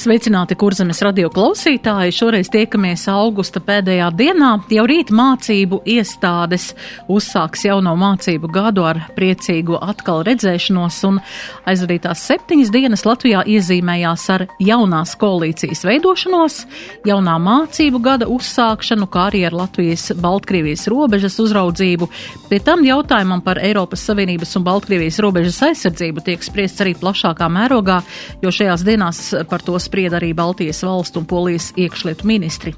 Sveicināti, kurzemes radio klausītāji! Šoreiz tiekamies augusta pēdējā dienā. Jau rīt mācību iestādes uzsāks jauno mācību gadu ar priecīgu atkal redzēšanos, un aizvadītās septiņas dienas Latvijā iezīmējās ar jaunās koalīcijas veidošanos, jaunā mācību gada uzsākšanu, kā arī ar Latvijas-Baltkrievijas robežas uzraudzību. Pie tam jautājumam par Eiropas Savienības un Baltkrievijas robežas aizsardzību tiek spriests arī plašākā mērogā, jo šajās dienās par to sprieda arī Baltijas valstu un Polijas iekšlietu ministri.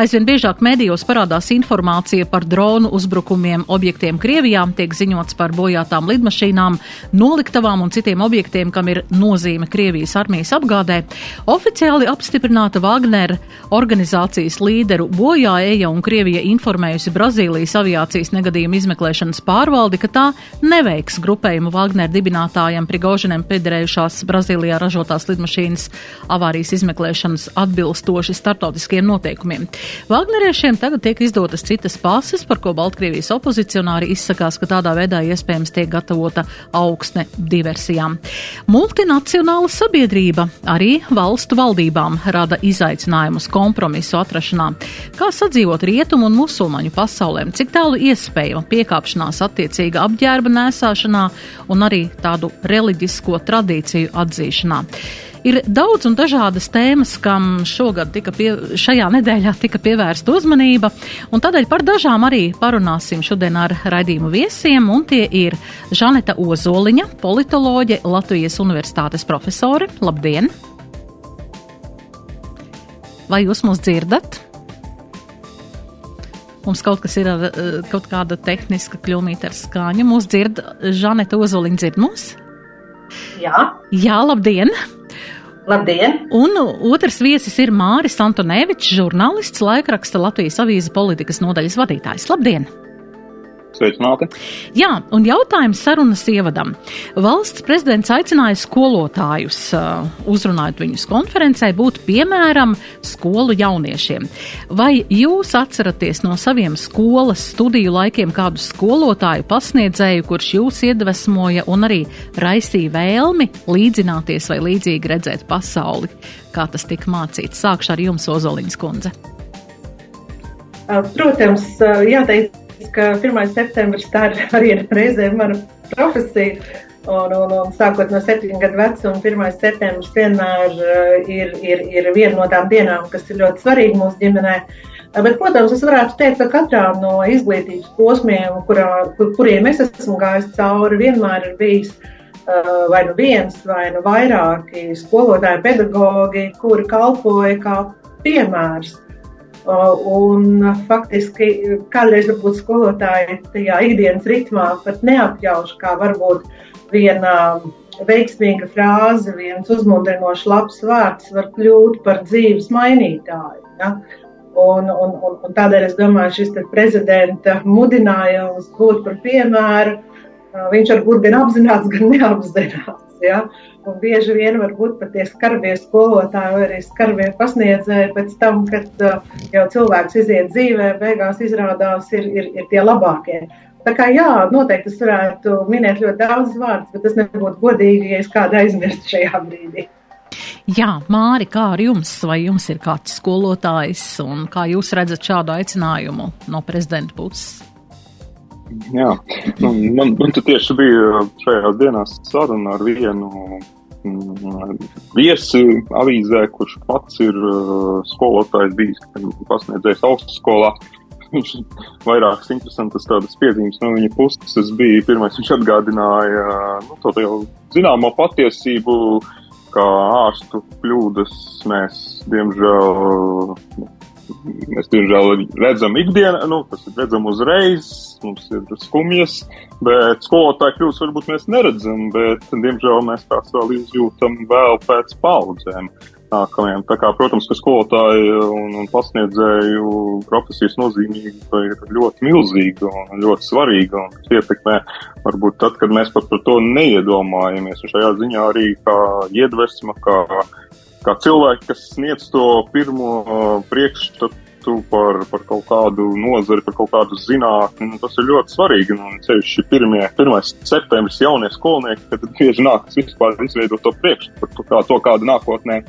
Aizvien biežāk medijos parādās informācija par dronu uzbrukumiem objektiem Krievijā, tiek ziņots par bojātām lidmašīnām, noliktavām un citiem objektiem, kam ir nozīme Krievijas armijas apgādē. Oficiāli apstiprināta Wagner organizācijas līderu bojā eja un Krievija informējusi Brazīlijas aviācijas negadījuma izmeklēšanas pārvaldi, ka tā neveiks grupējumu Wagner dibinātājiem Prigožinam piederējušās Brazīlijā ražotās lidmašīnas avārijas avārijas izmeklēšanas atbilstoši startautiskiem noteikumiem. Vagneriešiem tagad tiek izdotas citas pases, par ko Baltkrievijas opozicionāri izsakās, ka tādā veidā iespējams tiek gatavota augsne diversijām. Multinacionāla sabiedrība arī valstu valdībām rada izaicinājumus kompromisu atrašanā. Kā sadzīvot rietumu un musulmaņu pasaulēm, cik tālu iespējama piekāpšanās attiecīga apģērba nēsāšanā un arī tādu reliģisko tradīciju atzīšanā. Ir daudz un dažādas tēmas, kam šogad tika pie, šajā nedēļā tika pievērsta uzmanība, un tādēļ par dažām arī parunāsim šodien ar raidījumu viesiem, un tie ir Žaneta Ozoliņa, politoloģe, Latvijas Universitātes profesore. Labdien! Vai jūs mūs dzirdat? Mums kaut kas ir ar kaut kāda tehniska kļūmīta ar skaņu. Mūs dzird Žaneta Ozoliņa dzird mūs? Jā. Jā, labdien! Labdien! Un otrs viesis ir Māris Antonevičs, žurnālists, laikraksta Latvijas avīze politikas nodaļas vadītājs. Labdien! Sveicināti! Jā, un jautājums sarunas ievadam. Valsts prezidents aicināja skolotājus, uh, uzrunājot viņus konferencē, būt piemēram skolu jauniešiem. Vai jūs atceraties no saviem skolas studiju laikiem kādu skolotāju pasniedzēju, kurš jūs iedvesmoja un arī raisīja vēlmi līdzināties vai līdzīgi redzēt pasauli, kā tas tika mācīts? Sākšu ar jums, Ozoliņas kundze. Protams, jāteic ka 1. septembris tā ir arī reizē mana profesija. Un, un, un sākot no septiņu gadu vecuma, 1. septembris vienmēr uh, ir, ir, ir viena no tām dienām, kas ir ļoti svarīga mūsu ģimenē. Uh, bet, protams, es varētu teikt, ka katrā no izglītības posmiem, kurā, kur, kuriem es esmu gājis cauri, vienmēr ir bijis uh, vai nu viens, vai nu vairāki skolotāji, pedagogi, kuri kalpoja kā piemērs Un faktiski kādreiz varbūt skolotāji tajā ikdienas ritmā pat neapjauš, kā varbūt viena veiksmīga frāze, viens uzmundrinošs labs vārds var kļūt par dzīves mainītāju. Ja? Un, un, un, un tādēļ es domāju, šis prezidenta mudinājums būt par piemēru, viņš varbūt gan apzināts, gan neapzināts. Ja? Un bieži vien varbūt pat tie skarbie skolotāji vai arī skarbie pasniedzēji pēc tam, kad uh, jau cilvēks iziet dzīvē, beigās izrādās ir, ir, ir tie labākie. Tā kā jā, noteikti es varētu minēt ļoti daudz vārdus, bet tas nebūtu godīgi, ja es kādu aizmirstu šajā brīdī. Jā, Māri, kā ar jums? Vai jums ir kāds skolotājs un kā jūs redzat šādu aicinājumu no prezidenta puses? Jā, nu, man, man tieši bija šajās dienās saruna ar vienu mm, viesi avīzē, kurš pats ir uh, skolotājs bijis, pasniedzējis augstskolā. Viņš vairākas interesantas tādas piezīmes no viņa puses. Es biju pirmais, viņš atgādināja nu, to jau zināmo patiesību, kā ārstu kļūdas mēs, diemžēl, mēs diemžēl redzam ikdienā, nu, tas ir redzam uzreiz, mums ir skumjas, bet skolotāju kļūst varbūt mēs neredzam, bet, diemžēl, mēs tās vēl izjūtam vēl pēc paudzēm. nākamajam. Tā kā, protams, ka skolotāju un, un pasniedzēju profesijas nozīmība ir ļoti milzīga un ļoti svarīga un tas ietekmē varbūt tad, kad mēs pat par to neiedomājamies. Un šajā ziņā arī kā iedvesma, kā, kā cilvēki, kas sniedz to pirmo priekšstatu uzskatu par, par kaut kādu nozari, par kaut kādu zinātni. Nu, tas ir ļoti svarīgi. Nu, ceļš ir pirmie, 1. septembris jaunie skolnieki, kad bieži nākas vispār izveidot to priekšstatu par to, kā, to kādu nākotnē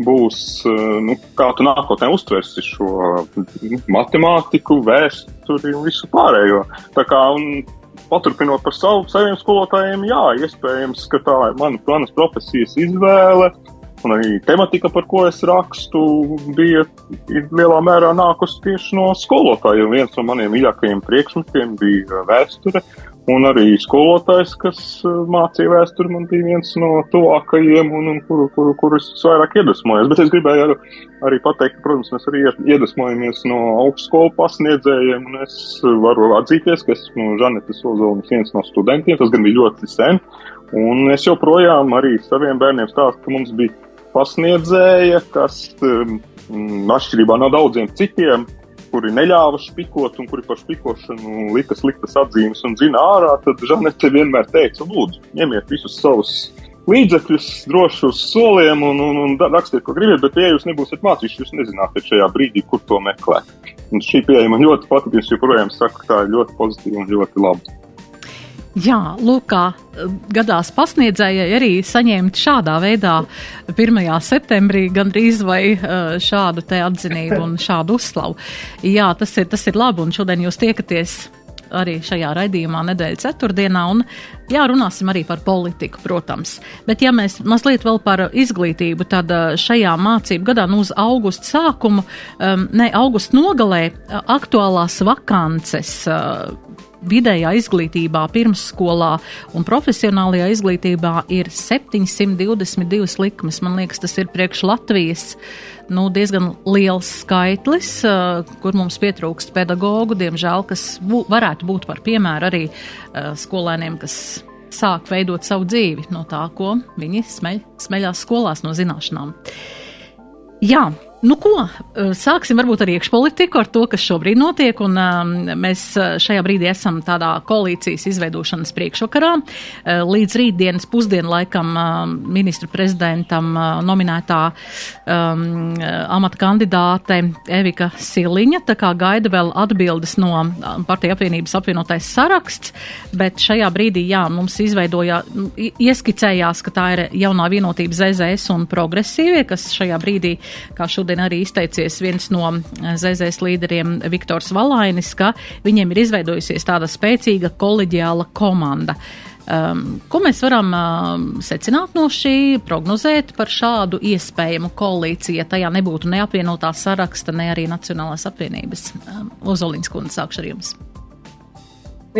būs, eh, nu, kā tu nākotnē uztversi šo nu, matemātiku, vēsturi un visu pārējo. Tā kā, un, paturpinot par savu, saviem skolotājiem, jā, iespējams, ka tā ir mana, manas profesijas izvēle. Un arī tematika, par ko es rakstu, bija lielā mērā nākusi tieši no skolotājiem. Viens no maniem mīļākajiem priekšmetiem bija vēsture, un arī skolotājs, kas uh, mācīja vēsturi, man bija viens no tuvākajiem, un, un kuru, kuru, kurus es vairāk iedvesmojos. Bet es gribēju arī, arī pateikt, protams, mēs arī iedvesmojamies no augstskolu pasniedzējiem, un es varu atzīties, ka esmu Žanetes Ozoliņas viens no studentiem, tas gan bija ļoti sen. Un es joprojām arī saviem bērniem stāstu, ka mums bija pasniedzēja, kas um, atšķirībā no daudziem citiem, kuri neļāva špikot un kuri par špikošanu lika sliktas atzīmes un zina ārā, tad Žanete vienmēr teica, lūdzu, ņemiet visus savus līdzekļus droši uz soliem un, un, un rakstiet, ko gribat, bet, ja jūs nebūsiet mācījuši, jūs nezināsiet šajā brīdī, kur to meklēt. Un šī pieeja man ļoti patīk, es joprojām saku, ka tā ir ļoti pozitīva un ļoti laba. Jā, lūk, kā eh, gadās pasniedzējai arī saņemt šādā veidā 1. septembrī gandrīz vai eh, šādu te atzinību un šādu uzslavu. Jā, tas ir, tas ir labi, un šodien jūs tiekaties arī šajā raidījumā nedēļas ceturtdienā, un jā, runāsim arī par politiku, protams. Bet ja mēs mazliet vēl par izglītību, tad eh, šajā mācību gadā, nu uz augusta sākumu, um, ne augusta nogalē, aktuālās vakances vidējā izglītībā, pirmsskolā un profesionālajā izglītībā ir 722 likmes. Man liekas, tas ir priekš Latvijas nu, diezgan liels skaitlis, kur mums pietrūkst pedagoģu, diemžēl, kas bū, varētu būt par piemēru arī skolēniem, kas sāk veidot savu dzīvi no tā, ko viņi smeļ, smeļās skolās no zināšanām. Jā, Nu, ko? Eh, sāksim varbūt ar iekšpolitiku, ar to, kas šobrīd notiek. Un, um, mēs eh, šajā brīdī esam tādā koalīcijas izveidošanas priekšvakarā. Līdz rītdienas pusdienlaikam ministru prezidentam nominētā um, amata kandidāte Evika Siliņa. Tā kā gaida vēl atbildes no partija apvienības apvienotais saraksts, bet šajā brīdī, jā, mums izveidojā, ieskicējās, ka tā ir jaunā vienotība ZZS un progresīvie, kas šajā brīdī, kā šodien, šodien arī izteicies viens no eh, ZZS līderiem Viktors Valainis, ka viņiem ir izveidojusies tāda spēcīga koleģiāla komanda. Um, ko mēs varam um, secināt no šī, prognozēt par šādu iespējamu koalīciju, ja tajā nebūtu neapvienotā saraksta, ne arī Nacionālās apvienības? Um, Ozoliņas kundze, sākšu ar jums.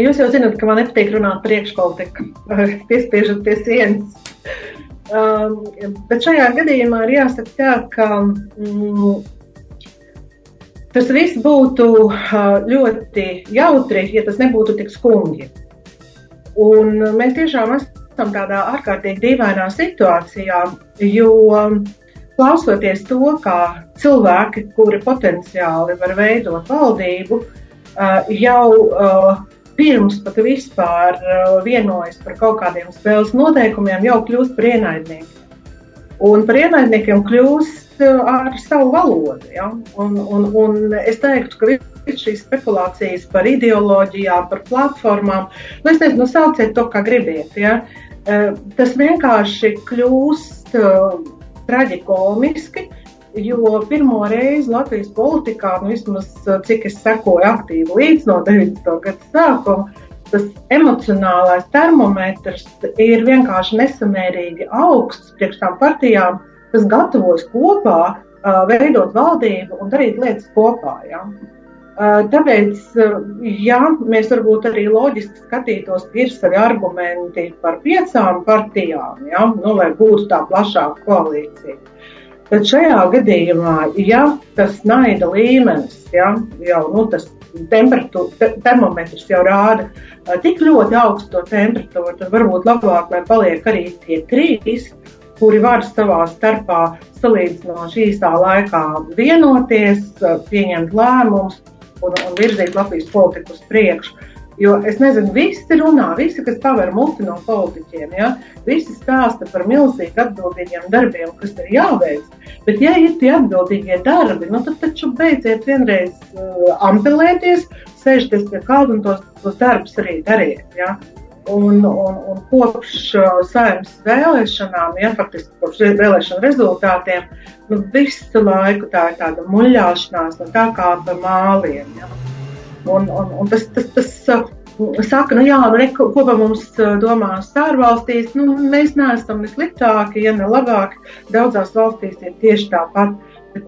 Jūs jau zināt, ka man nepatīk runāt priekšpolitiku, piespiežot pie sienas. Um, bet šajā gadījumā ir jāsaka tā, ka mm, tas viss būtu uh, ļoti jautri, ja tas nebūtu tik skumji. Un mēs tiešām esam tādā ārkārtīgi dīvainā situācijā, jo klausoties to, kā cilvēki, kuri potenciāli var veidot valdību, uh, jau uh, pirms pat vispār uh, vienojas par kaut kādiem spēles noteikumiem, jau kļūst par ienaidniekiem. Un par ienaidniekiem kļūst uh, ar savu valodu. Ja? Un, un, un es teiktu, ka visas šīs spekulācijas par ideoloģijām, par platformām, nu, es nezinu, nu, sauciet to, kā gribiet. Ja? Uh, tas vienkārši kļūst traģikomiski. Jo pirmo reizi Latvijas politikā, nu, vismaz cik es sekoju aktīvi līdz no 90. gada sākuma, tas emocionālais termometrs ir vienkārši nesamērīgi augsts priekš tām partijām, kas gatavojas kopā, veidot valdību un darīt lietas kopā. Ja? Tāpēc, ja mēs varbūt arī loģiski skatītos, ka ir savi argumenti par piecām partijām, ja? nu, lai būtu tā plašāka koalīcija, Tad šajā gadījumā, ja tas naida līmenis, ja, jau nu, tas te, termometrs jau rāda tik ļoti augstu temperatūru, tad varbūt labāk, lai paliek arī tie trīs. kuri var savā starpā salīdzinoši īsā laikā vienoties, pieņemt lēmumus un, un virzīt Latvijas politiku uz priekšu. Jo es nezinu, visi runā, visi, kas paver muti no politiķiem, ja, visi stāsta par milzīgi atbildīgiem darbiem, kas ir jāveic. Bet, ja ir tie atbildīgie darbi, nu, tad taču beidziet vienreiz uh, ampelēties, sēžties pie kāda un tos, tos darbus arī dariet. Ja. Un, un, un kopš uh, saimnes vēlēšanām, ja faktiski kopš vēlēšanu rezultātiem, nu, visu laiku tā ir tāda muļāšanās, nu, tā kā pa māliem. Ja. Un, un, un tas, tas, tas uh, saka, nu jā, nu, re, ko pa mums uh, domās ārvalstīs, nu, mēs neesam ne sliktāki, ja ne labāki. Daudzās valstīs ir tieši tāpat.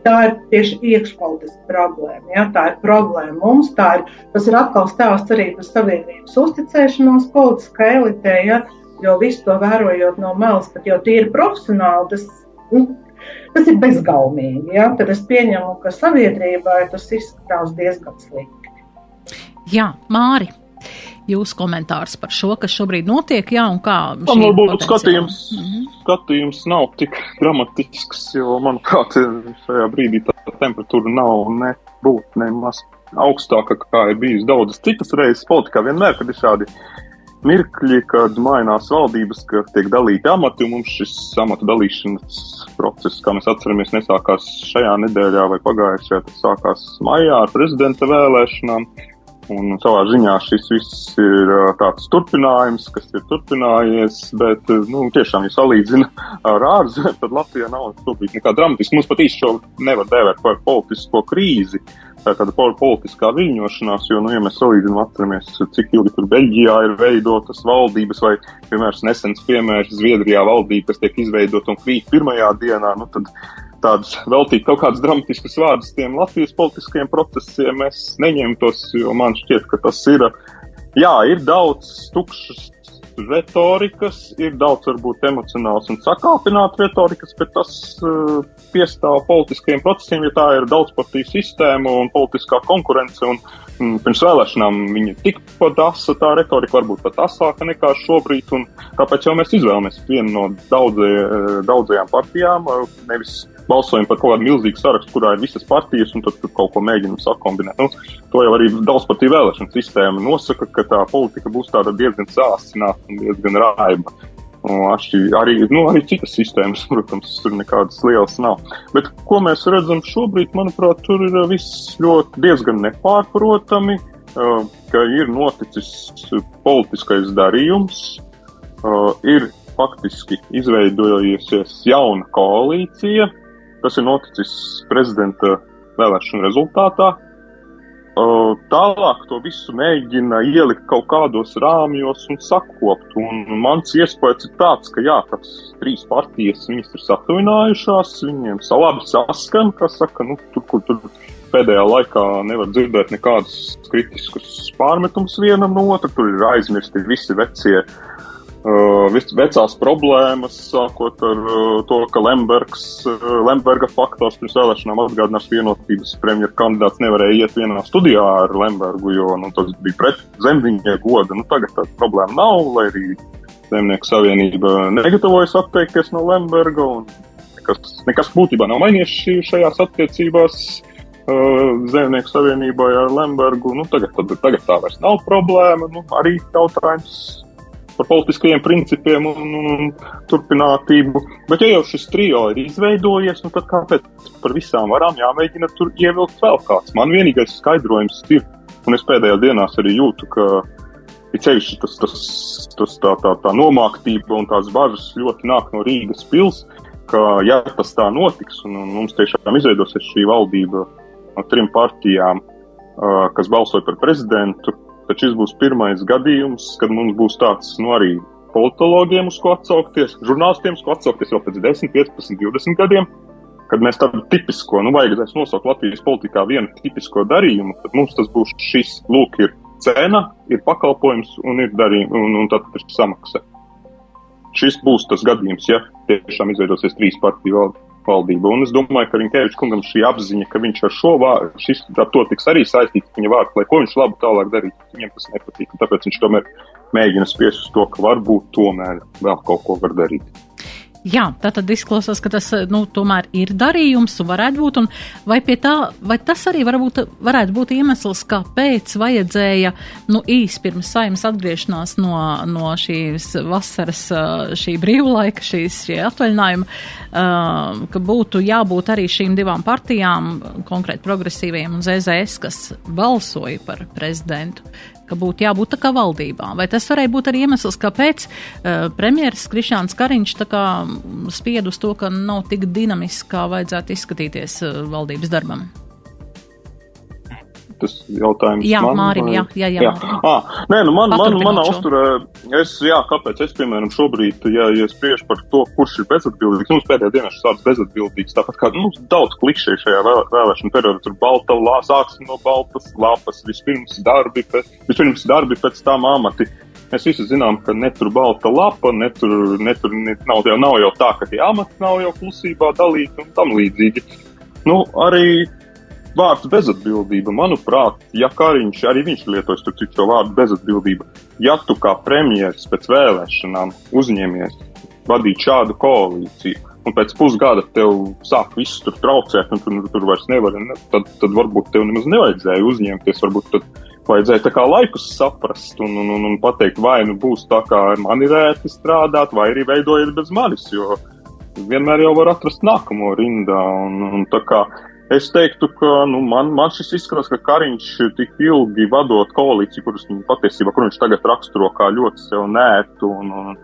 Tā ir tieši iekšpolitiska problēma. Ja? Tā ir problēma mums. Ir, tas ir atkal stāsts arī par sabiedrības uzticēšanos politiskai elitē. Ja? Jo visu to vērojot no malas, pat jau tīri profesionāli, tas, nu, tas ir bezgaumīgi. Ja? Tad es pieņemu, ka sabiedrībai tas izskatās diezgan slikti. Jā, Māri. Jūsu komentārs par šo, kas šobrīd notiek, jā, un kā. Man varbūt skatījums, mm -hmm. skatījums nav tik dramatisks, jo, manuprāt, šajā brīdī tā temperatūra nav ne būt, ne maz augstāka, kā ir bijis daudzas citas reizes politikā. Vienmēr, kad ir šādi mirkļi, kad mainās valdības, ka tiek dalīti amati, un mums šis amatu dalīšanas process, kā mēs atceramies, nesākās šajā nedēļā vai pagājušajā, tas sākās maijā ar prezidenta vēlēšanām. Un savā ziņā šis viss ir tāds turpinājums, kas ir turpinājies, bet, nu, tiešām, ja salīdzina ar ārzemēm, tad Latvijā nav šobrīd nekā dramatiska. Mums pat īsti šo nevar dēvēt par politisko krīzi, tā tāda politiskā viļņošanās, jo, nu, ja mēs salīdzinām, atceramies, cik ilgi tur Beļģijā ir veidotas valdības, vai, piemēram, nesens piemērs Zviedrijā valdība, kas tiek izveidota un krīt pirmajā dienā, nu, tad tādus veltīt kaut kādus dramatiskus vārdus tiem Latvijas politiskajiem procesiem, es neņemtos, jo man šķiet, ka tas ir, jā, ir daudz tukšas retorikas, ir daudz varbūt emocionāls un sakāpināts retorikas, bet tas uh, piestāv politiskajiem procesiem, ja tā ir daudzpartiju sistēma un politiskā konkurence. Un, un pirms vēlēšanām viņa tikpat asa, tā retorika varbūt pat asāka nekā šobrīd, tāpēc jau mēs izvēlamies vienu no daudzie, daudzajām partijām, nevis balsojam par kaut kādu milzīgu sarakstu, kurā ir visas partijas, un tad tur kaut ko mēģinam sakombinēt. Nu, to jau arī daudzpartiju vēlēšanu sistēma nosaka, ka tā politika būs tāda diezgan sāsināta un diezgan raiba. Arī, nu, arī citas sistēmas, protams, tur nekādas lielas nav. Bet ko mēs redzam šobrīd, manuprāt, tur ir viss ļoti diezgan nepārprotami, ka ir noticis politiskais darījums, ir faktiski izveidojusies jauna koalīcija, Tas ir noticis prezidenta vēlēšanu rezultātā. Tālāk to visu mēģina ielikt kaut kādos rāmjos un sakopt. Un mans iespējas ir tāds, ka jā, tās trīs partijas viņas ir satuvinājušās, viņiem labi saskan, kas saka, nu, tur, kur tur pēdējā laikā nevar dzirdēt nekādus kritiskus pārmetumus vienam no otra, tur ir aizmirsti visi vecie uh, Uh, vecās problēmas, sākot ar uh, to, ka Lembergs, uh, Lemberga faktors pirms vēlēšanām atgādinās vienotības premjeras kandidāts nevarēja iet vienā studijā ar Lembergu, jo nu, tas bija pret zemniņa goda. Nu, tagad tāda problēma nav, lai arī Zemnieku savienība negatavojas atteikties no Lemberga. Nekas, nekas būtībā nav mainījies šajās attiecībās. Zemnieku savienībai ar Lembergu. Nu, tagad, tad, tagad tā vairs nav problēma. Nu, arī jautājums par politiskajiem principiem un, un, un turpinātību. Bet, ja jau šis trio ir izveidojies, nu, tad kāpēc par visām varām jāmēģina tur ievilkt vēl kāds? Man vienīgais skaidrojums ir, un es pēdējās dienās arī jūtu, ka ir ceļš, tas, tas, tas tā, tā, tā nomāktība un tās bažas ļoti nāk no Rīgas pils, ka, ja tas tā notiks, un, un mums tiešām izveidosies šī valdība no trim partijām, kas balsoja par prezidentu, tad šis būs pirmais gadījums, kad mums būs tāds, nu, arī politologiem, uz ko atsaukties, žurnālistiem, uz ko atsaukties jau pēc 10, 15, 20 gadiem, kad mēs tādu tipisko, nu, vajadzēs nosaukt Latvijas politikā vienu tipisko darījumu, tad mums tas būs šis, lūk, ir cena, ir pakalpojums un ir darījums, un, un tad ir samaksa. Šis būs tas gadījums, ja tiešām izveidosies trīs partiju valdība valdība. Un es domāju, ka Rinkēvičs kungam šī apziņa, ka viņš ar šo vārdu, šis, ar to tiks arī saistīts viņa vārds, lai ko viņš labi tālāk darītu, viņiem tas nepatīk. Tāpēc viņš tomēr mēģina spiest uz to, ka varbūt tomēr vēl kaut ko var darīt. Jā, tā tad izklausās, ka tas nu, tomēr ir darījums un varētu būt. Un vai, tā, vai tas arī varbūt, varētu būt iemesls, kāpēc vajadzēja nu, īsi pirms saimnes atgriešanās no, no šīs vasaras, šī brīvlaika, šīs šie atvaļinājuma, uh, ka būtu jābūt arī šīm divām partijām, konkrēti progresīvajiem un ZZS, kas balsoja par prezidentu ka būtu jābūt tā kā valdībā. Vai tas varēja būt arī iemesls, kāpēc uh, premjeras Krišāns Kariņš tā kā spied uz to, ka nav tik dinamiski, kā vajadzētu izskatīties uh, valdības darbam? Tas jautājums. Jā, man, Mārim, jā, jā, jā. jā. Ah, nē, nu man, man, manā uzturē, es, jā, kāpēc es, piemēram, šobrīd, ja, ja spriež par to, kurš ir bezatbildīgs, mums pēdējā dienā šis tāds bezatbildīgs, tāpat kā, nu, daudz klikšķi šajā vēl, vēlēšana periodā, tur balta, lā, sāksim no baltas lapas, vispirms darbi, pēc, vispirms darbi, pēc tam amati. Mēs visi zinām, ka netur balta lapa, netur, netur ne, nav, jau, nav jau tā, ka tie amati nav jau klusībā dalīti un tam līdzīgi. Nu, arī vārds bezatbildība, manuprāt, ja Kariņš arī viņš lietos šo vārdu bezatbildība, ja tu kā premjerministrs pēc vēlēšanām uzņemies vadīt šādu koalīciju, un pēc pusgada tev sāk viss tur traucēt, un tu nu, tur vairs nevari, ne, tad, tad varbūt tev nemaz nevajadzēja uzņemties, varbūt tad vajadzēja tā kā laikus saprast un, un, un, un pateikt, vai nu būs tā, kā man ir ērti strādāt, vai arī veidojiet bez manis, jo vienmēr jau var atrast nākamo rindā, un, un tā kā Es teiktu, ka nu, man, man šis izskatās, ka Kariņš tik ilgi vadot koalīciju, kuras viņa patiesībā, kur viņš tagad raksturo kā ļoti sev nētu un, un,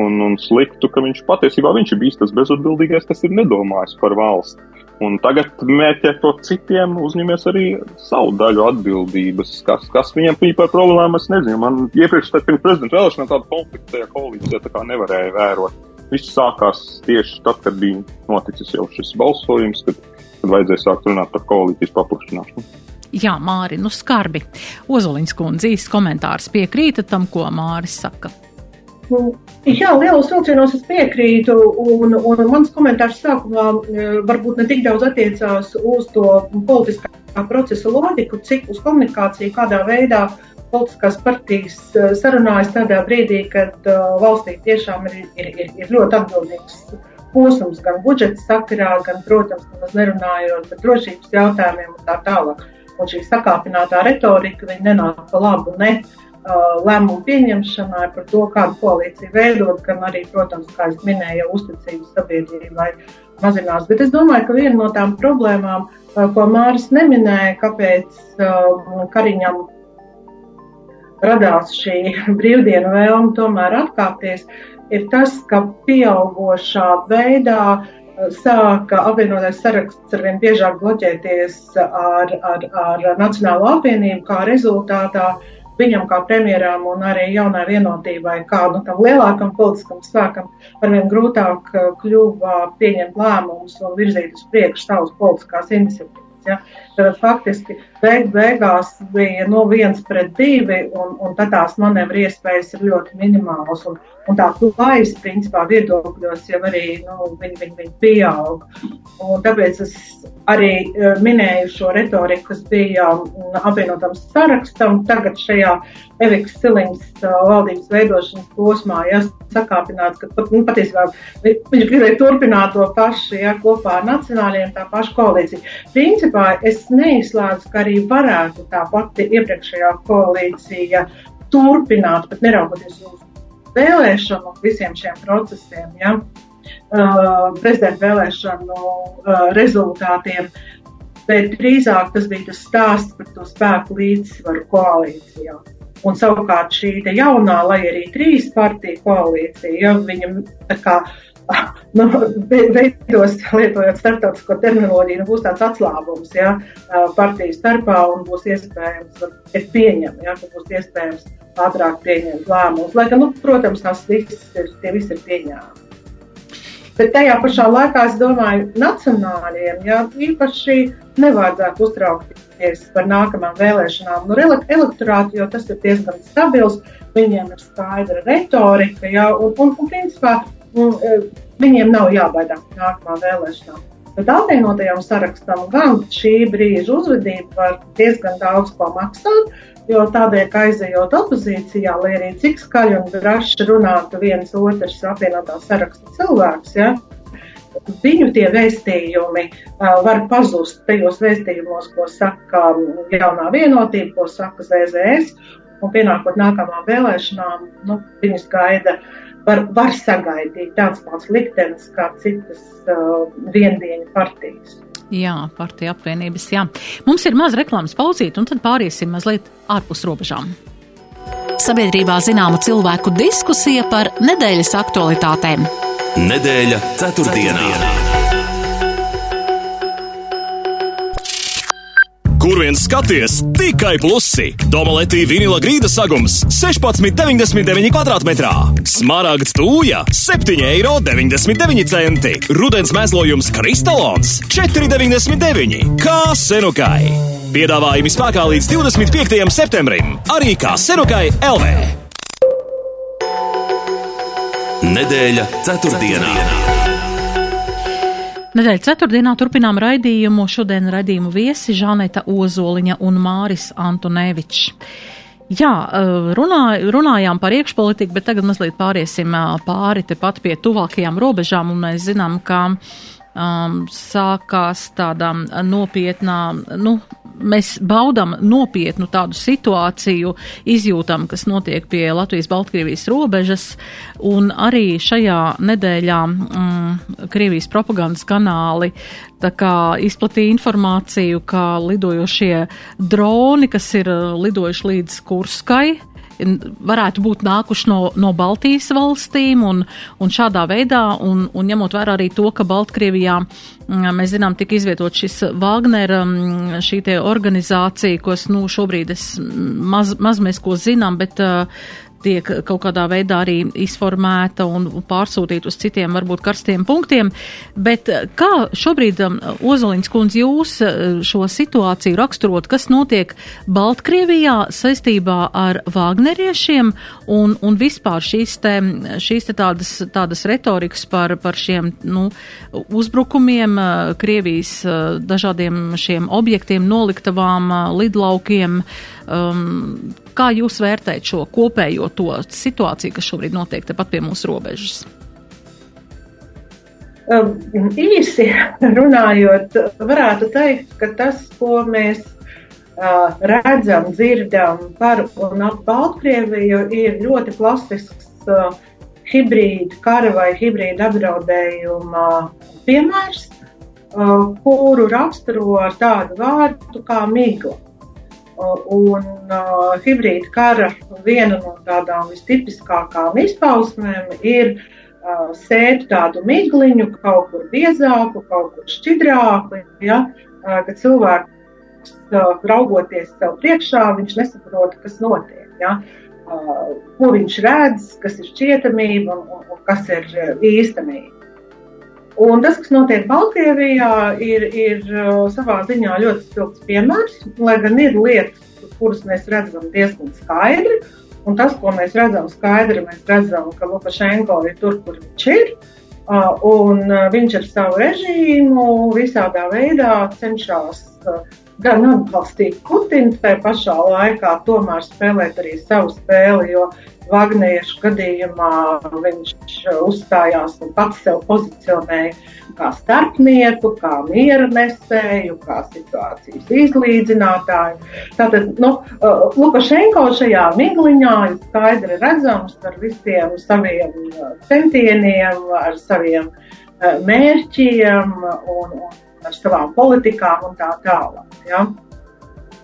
un, un sliktu, ka viņš patiesībā viņš ir bijis tas bezatbildīgais, kas ir nedomājis par valsti. Un tagad mērķēt to citiem, uzņemies arī savu daļu atbildības. Kas, kas viņiem bija par problēmu, es nezinu. Man iepriekš pirms prezidenta vēlēšanām tādu konfliktu tajā koalīcijā tā kā nevarēja vērot. Viss sākās tieši tad, kad bija noticis jau šis balsojums, kad tad vajadzēja sākt runāt par koalīcijas paplašināšanu. Jā, Māri, nu skarbi. Ozoliņš kundze īsts komentārs piekrīta tam, ko Māris saka. Nu, jā, lielos vilcienos es piekrītu, un, un mans komentārs sākumā e, varbūt ne tik daudz attiecās uz to politiskā procesa loģiku, cik uz komunikāciju, kādā veidā politiskās partijas e, sarunājas tādā brīdī, kad uh, valstī tiešām ir, ir, ir, ir ļoti atbildīgs posms gan budžeta sakarā, gan, protams, nemaz nerunājot par drošības jautājumiem un tā tālāk. Un šī sakāpinātā retorika nenāk pa labu ne uh, lēmumu pieņemšanai par to, kādu koalīciju veidot, gan arī, protams, kā es minēju, uzticības sabiedrībai mazinās. Bet es domāju, ka viena no tām problēmām, uh, ko Māris neminēja, kāpēc uh, Kariņam radās šī brīvdienu vēlme tomēr atkāpties, ir tas, ka pieaugušā veidā uh, sāka apvienotais saraksts ar vien biežāk bloķēties ar, ar, ar Nacionālo apvienību, kā rezultātā viņam kā premjeram un arī jaunai vienotībai, kā nu, tam lielākam politiskam spēkam, arvien grūtāk uh, kļuva pieņemt lēmumus un virzīt uz priekšu savas politiskās iniciatīvas. Ja? Tad faktiski beig beigās bija no viens pret divi, un, un tad tās manevru iespējas ir ļoti minimālas. Un, un tā plājas, principā, viedokļos jau arī nu, viņi, viņi, viņi pieaug. Un tāpēc es arī e, minēju šo retoriku, kas bija apvienotam sarakstam. Tagad šajā Eviks Siliņas e, valdības veidošanas posmā, ja sakāpināts, ka pat, nu, patiesībā viņš gribēja turpināt to pašu, ja kopā ar nacionāliem, tā paša koalīcija. Principā es neizslēdzu, ka arī varētu tā pati iepriekšējā koalīcija turpināt, pat neraugoties uz vēlēšanu visiem šiem procesiem. Ja? Uh, prezidenta vēlēšanu uh, rezultātiem, bet drīzāk tas bija tas stāsts par to spēku līdzsvaru koalīcijā. Un savukārt šī jaunā, lai arī trīs partiju koalīcija, ja viņam tā kā nu, veidos, lietojot starptautisko terminoloģiju, nu, būs tāds atslābums ja, partiju starpā un būs iespējams, es pieņemu, ja, ka būs iespējams ātrāk pieņemt lēmumus. Lai gan, nu, protams, tās visas ir, tie visi ir pieņēmumi. Bet tajā pašā laikā es domāju, nacionāliem ja, īpaši nevajadzētu uztraukties par nākamajām vēlēšanām. Nu, elektorāti, jo tas ir diezgan stabils, viņiem ir skaidra retorika, ja, un, un, un principā un, e, viņiem nav jābaidās no nākamā vēlēšanām. Bet apvienotajam sarakstam gan šī brīža uzvedība var diezgan daudz ko maksāt, Jo tādēļ, ka aizejot opozīcijā, lai arī cik skaļi un draši runātu viens otrs apvienotā saraksta cilvēks, ja, viņu tie vēstījumi uh, var pazust tajos vēstījumos, ko saka jaunā vienotība, ko saka ZZS, un pienākot nākamām vēlēšanām, nu, viņus gaida uh, var, var sagaidīt tāds pats liktenis kā citas uh, viendieņu partijas. Jā, partija apvienības, jā. Mums ir maz reklāmas pauzīt, un tad pāriesim mazliet ārpus robežām. Sabiedrībā zināma cilvēku diskusija par nedēļas aktualitātēm. Nedēļa ceturtdienā. ceturtdienā. Kur vien skaties, tikai plusi. Domaletī vinila grīda sagums 16,99 km2. Smaragds tūja 7,99 eiro. Rudens mēslojums kristalons 4,99. Kā senukai. Piedāvājumi spēkā līdz 25. septembrim. Arī kā senukai LV. Nedēļa ceturtdienā. ceturtdienā. Nedēļas ceturtdienā turpinām raidījumu. Šodien raidījumu viesi Žaneta Ozoliņa un Māris Antonevičs. Jā, eh, runā, runājām par iekšpolitiku, bet tagad mazliet pāriesim eh, pāri tepat pie tuvākajām robežām, un mēs zinām, ka um, sākās tādā nopietnā, nu, mēs baudam nopietnu tādu situāciju, izjūtam, kas notiek pie Latvijas-Baltkrievijas robežas, un arī šajā nedēļā mm, Krievijas propagandas kanāli kā izplatīja informāciju, ka lidojošie droni, kas ir lidojuši līdz Kurskai, varētu būt nākuši no, no Baltijas valstīm un, un šādā veidā, un, un ņemot vērā arī to, ka Baltkrievijā mēs zinām, tika izvietot šis Wagner, šī te organizācija, kas, nu, šobrīd es maz, maz mēs ko zinām, bet uh, tiek kaut kādā veidā arī izformēta un pārsūtīta uz citiem, varbūt karstiem punktiem. Bet eh, kā šobrīd, um, Ozoliņš kundze, jūs eh, šo situāciju raksturot, kas notiek Baltkrievijā saistībā ar Vāgneriešiem un, un vispār šīs te, šīs te tādas, tādas retorikas par, par šiem nu, uzbrukumiem, eh, Krievijas dažādiem šiem objektiem, noliktavām, lidlaukiem, Um, kā jūs vērtējat šo kopējo to situāciju, kas šobrīd notiek tepat pie mūsu robežas? Um, īsi runājot, varētu teikt, ka tas, ko mēs uh, redzam, dzirdam par un ap Baltkrieviju, ir ļoti klasisks uh, hibrīda kara vai hibrīda apdraudējuma piemērs, uh, kuru raksturo ar tādu vārdu kā migla. Un uh, hibrīda kara viena no tādām vistipiskākām izpausmēm ir uh, sēt tādu migliņu, kaut kur biezāku, kaut kur šķidrāku, ja, uh, ka cilvēks uh, raugoties sev priekšā, viņš nesaprot, kas notiek. Ja. Uh, ko viņš redz, kas ir šķietamība un, un, un kas ir īstenība. Un tas, kas notiek Baltkrievijā, ir, ir uh, savā ziņā ļoti spilgts piemērs, lai gan ir lietas, kuras mēs redzam diezgan skaidri. Un tas, ko mēs redzam skaidri, mēs redzam, ka Lukašenko ir tur, kur viņš ir. Uh, un uh, viņš ar savu režīmu visādā veidā cenšas gan atbalstīt Putinu, tā pašā laikā tomēr spēlēt arī savu spēli, jo Vagniešu gadījumā viņš uzstājās un pats sev pozicionēja kā starpnieku, kā miera nesēju, kā situācijas izlīdzinātāju. Tātad nu, Lukašenko šajā migliņā ir skaidri redzams ar visiem saviem centieniem, ar saviem mērķiem un, un ar savām politikām un tā tālāk. Ja?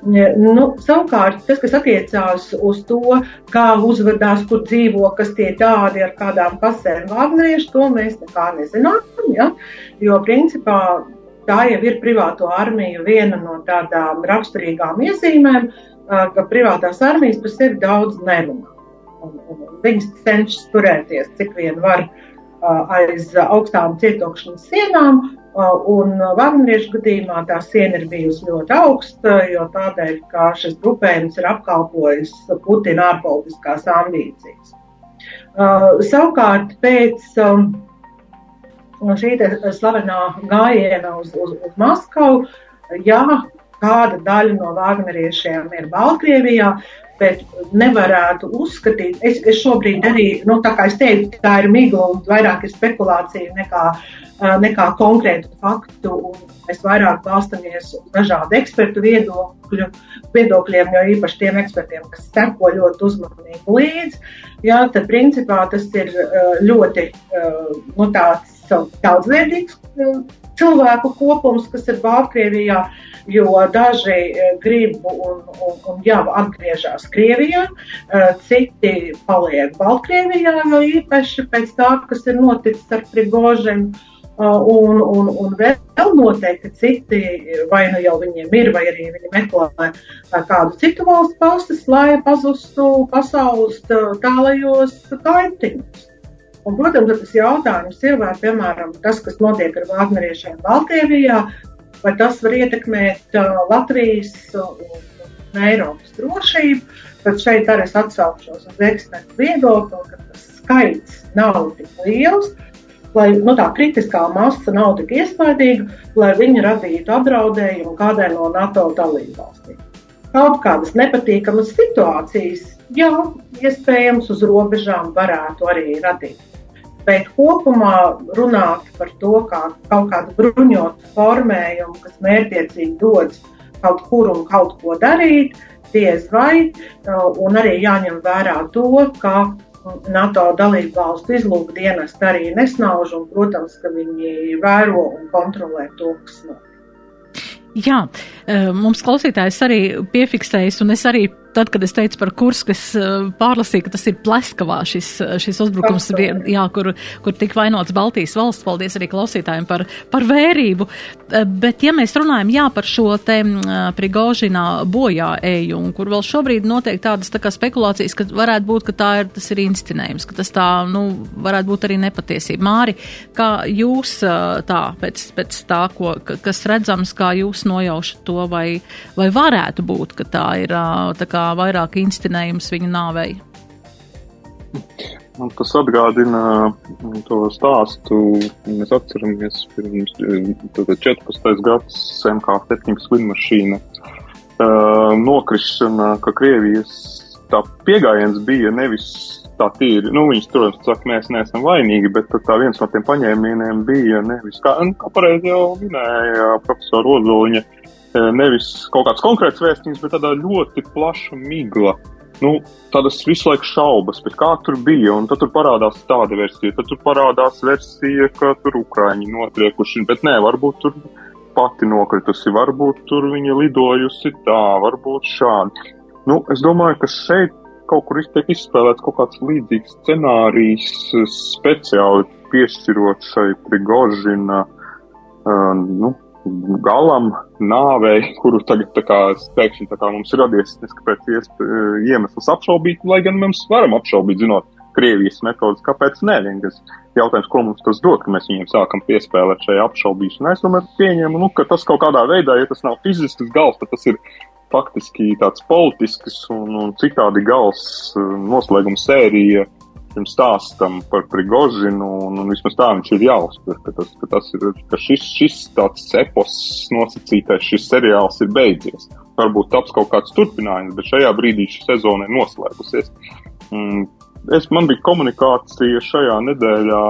Nu, savukārt, tas, kas attiecās uz to, kā uzvedās, kur dzīvo, kas tie tādi ar kādām pasēm vāgnieši, to mēs nekā nezinām. Ja? Jo, principā, tā jau ir privāto armiju viena no tādām raksturīgām iezīmēm, ka privātās armijas par sevi daudz nerunā. Un, un viņas cenšas turēties, cik vien var aiz augstām cietokšanas sienām, Un Vagneriešu gadījumā tā siena ir bijusi ļoti augsta, jo tādēļ, ka šis grupējums ir apkalpojis Putina ārpolitiskās ambīcijas. Uh, savukārt pēc um, šī slavenā gājiena uz, uz, uz Maskavu, jā, kāda daļa no Wagneriešiem ir Baltkrievijā, bet nevarētu uzskatīt, es, es šobrīd arī, nu, tā kā es teicu, tā ir migla un vairāk ir spekulācija nekā, nekā konkrētu faktu, mēs vairāk balstamies uz dažādu ekspertu viedokļu, viedokļiem, jo īpaši tiem ekspertiem, kas seko ļoti uzmanīgi līdzi, jā, tad principā tas ir ļoti, nu, tāds daudzveidīgs cilvēku kopums, kas ir Baltkrievijā, jo daži grib un, un, un jau atgriežas Krievijā, citi paliek Baltkrievijā, jo īpaši pēc tā, kas ir noticis ar Prigožinu. E, un, un, un vēl noteikti citi, vai nu jau viņiem ir, vai arī viņi meklē kādu citu valstu pastas, lai pazustu pasaules tālajos kaitiņos. Un, protams, tas jautājums ir, vai, piemēram, tas, kas notiek ar Vāgneriešiem Baltkrievijā, vai tas var ietekmēt uh, Latvijas un Eiropas drošību. Tad šeit arī es atsaukšos uz ekspertu viedokli, ka tas skaits nav tik liels, lai nu, tā kritiskā masa nav tik iespaidīga, lai viņi radītu apdraudējumu kādai no NATO dalībvalstīm. Kaut kādas nepatīkamas situācijas, jā, iespējams, uz robežām varētu arī radīt. Bet kopumā runāt par to, kā kaut kādu bruņotu formējumu, kas mērķiecīgi dodas kaut kur un kaut ko darīt, diez vai, un arī jāņem vērā to, ka NATO dalību valstu izlūkdienas arī nesnauž, un, protams, ka viņi vēro un kontrolē to, kas notiek. Jā, mums klausītājs arī piefiksējas, un es arī tad, kad es teicu par kursu, kas eh, pārlasīja, ka tas ir Pleskavā šis, eh, šis uzbrukums, jā, kur, kur tika vainots Baltijas valsts, paldies arī klausītājiem par, par vērību. Eh, bet, ja mēs runājam, jā, par šo te Prigožinā bojā eju, kur vēl šobrīd notiek tādas tā kā spekulācijas, ka varētu būt, ka tā ir, tas ir instinējums, ka tas tā, nu, varētu būt arī nepatiesība. Māri, kā jūs tā, pēc, pēc tā, ko, kas redzams, kā jūs nojaušat to, vai, vai varētu būt, ka tā ir tā kā kā vairāk instinējums viņa nāvei. Man tas atgādina to stāstu. Mēs atceramies, pirms 14. gadsimta MK7 lidmašīna uh, nokrišana, ka Krievijas tā pieejams bija nevis tā tīri. Nu, viņš, protams, saka, mēs neesam vainīgi, bet tā viens no tiem paņēmieniem bija nevis, kā, nu, kā pareizi jau minēja profesora Ozoliņa, nevis kaut kāds konkrēts vēstījums, bet tāda ļoti plaša migla. Nu, tādas visu laiku šaubas, kā tur bija, tad tur parādās tāda versija, tad tur parādās versija, ka tur Ukrāņi notriekuši, bet nē, varbūt tur pati nokritusi, varbūt tur viņa lidojusi tā, varbūt šādi. Nu, es domāju, ka šeit kaut kur tiek izspēlēts kaut kāds līdzīgs scenārijs, speciāli piešķirot šai Prigožina, uh, nu, galam, nāvei, kuru tagad kā, pēkšņi kā mums radies neskapēc iemesls apšaubīt, lai gan mēs varam apšaubīt, zinot Krievijas metodas, kāpēc nē, vienkārši jautājums, ko mums tas dod, ka mēs viņiem sākam piespēlēt šajā apšaubīšanā. Es domāju, pieņemu, nu, ka tas kaut kādā veidā, ja tas nav fizisks gals, tad tas ir faktiski tāds politisks un, un citādi gals noslēguma sērija šim stāstam par Prigožinu, un, un vismaz tā viņš ir jāuztver, ka, tas, ka, tas ir, ka šis, šis tāds epos nosacītais, šis seriāls ir beidzies. Varbūt taps kaut kāds turpinājums, bet šajā brīdī šī sezona ir noslēgusies. Mm, es, man bija komunikācija šajā nedēļā,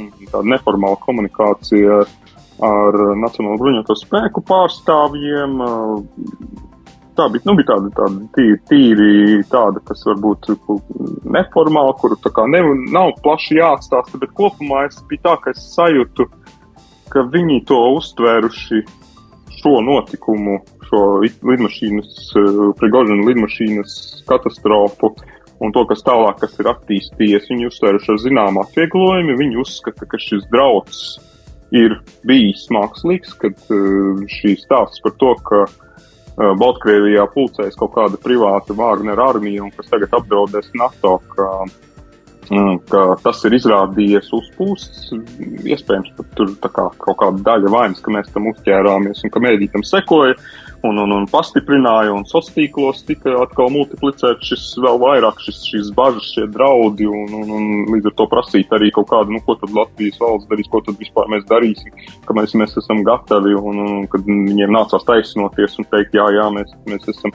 mm, tāda neformāla komunikācija ar Nacionālo bruņoto spēku pārstāvjiem, tā bija, nu, bija tāda, tāda tīri, tīri tāda, kas varbūt neformāla, kuru tā kā ne, nav plaši jāatstāsta, bet kopumā es biju tā, ka es sajūtu, ka viņi to uztvēruši šo notikumu, šo lidmašīnas, Prigožina lidmašīnas katastrofu un to, kas tālāk, kas ir attīstījies, viņi uztvēruši ar zināmu atvieglojumu, viņi uzskata, ka šis drauds ir bijis mākslīgs, kad šī stāsts par to, ka Baltkrievijā pulcējas kaut kāda privāta Wagner armija, un kas tagad apdraudēs NATO, ka, ka tas ir izrādījies uzpūsts. Iespējams, ka tur kā, kaut kāda daļa vainas, ka mēs tam uzķērāmies un ka mēdī tam sekoja un, un, un pastiprināja, un sociālos tīklos tika atkal multiplicēts šis vēl vairāk, šis, šis bažas, šie draudi, un, un, un līdz ar to prasīt arī kaut kādu, nu, ko tad Latvijas valsts darīs, ko tad vispār mēs darīsim, ka mēs, mēs esam gatavi, un, un kad viņiem nācās taisnoties un teikt, jā, jā, mēs, mēs esam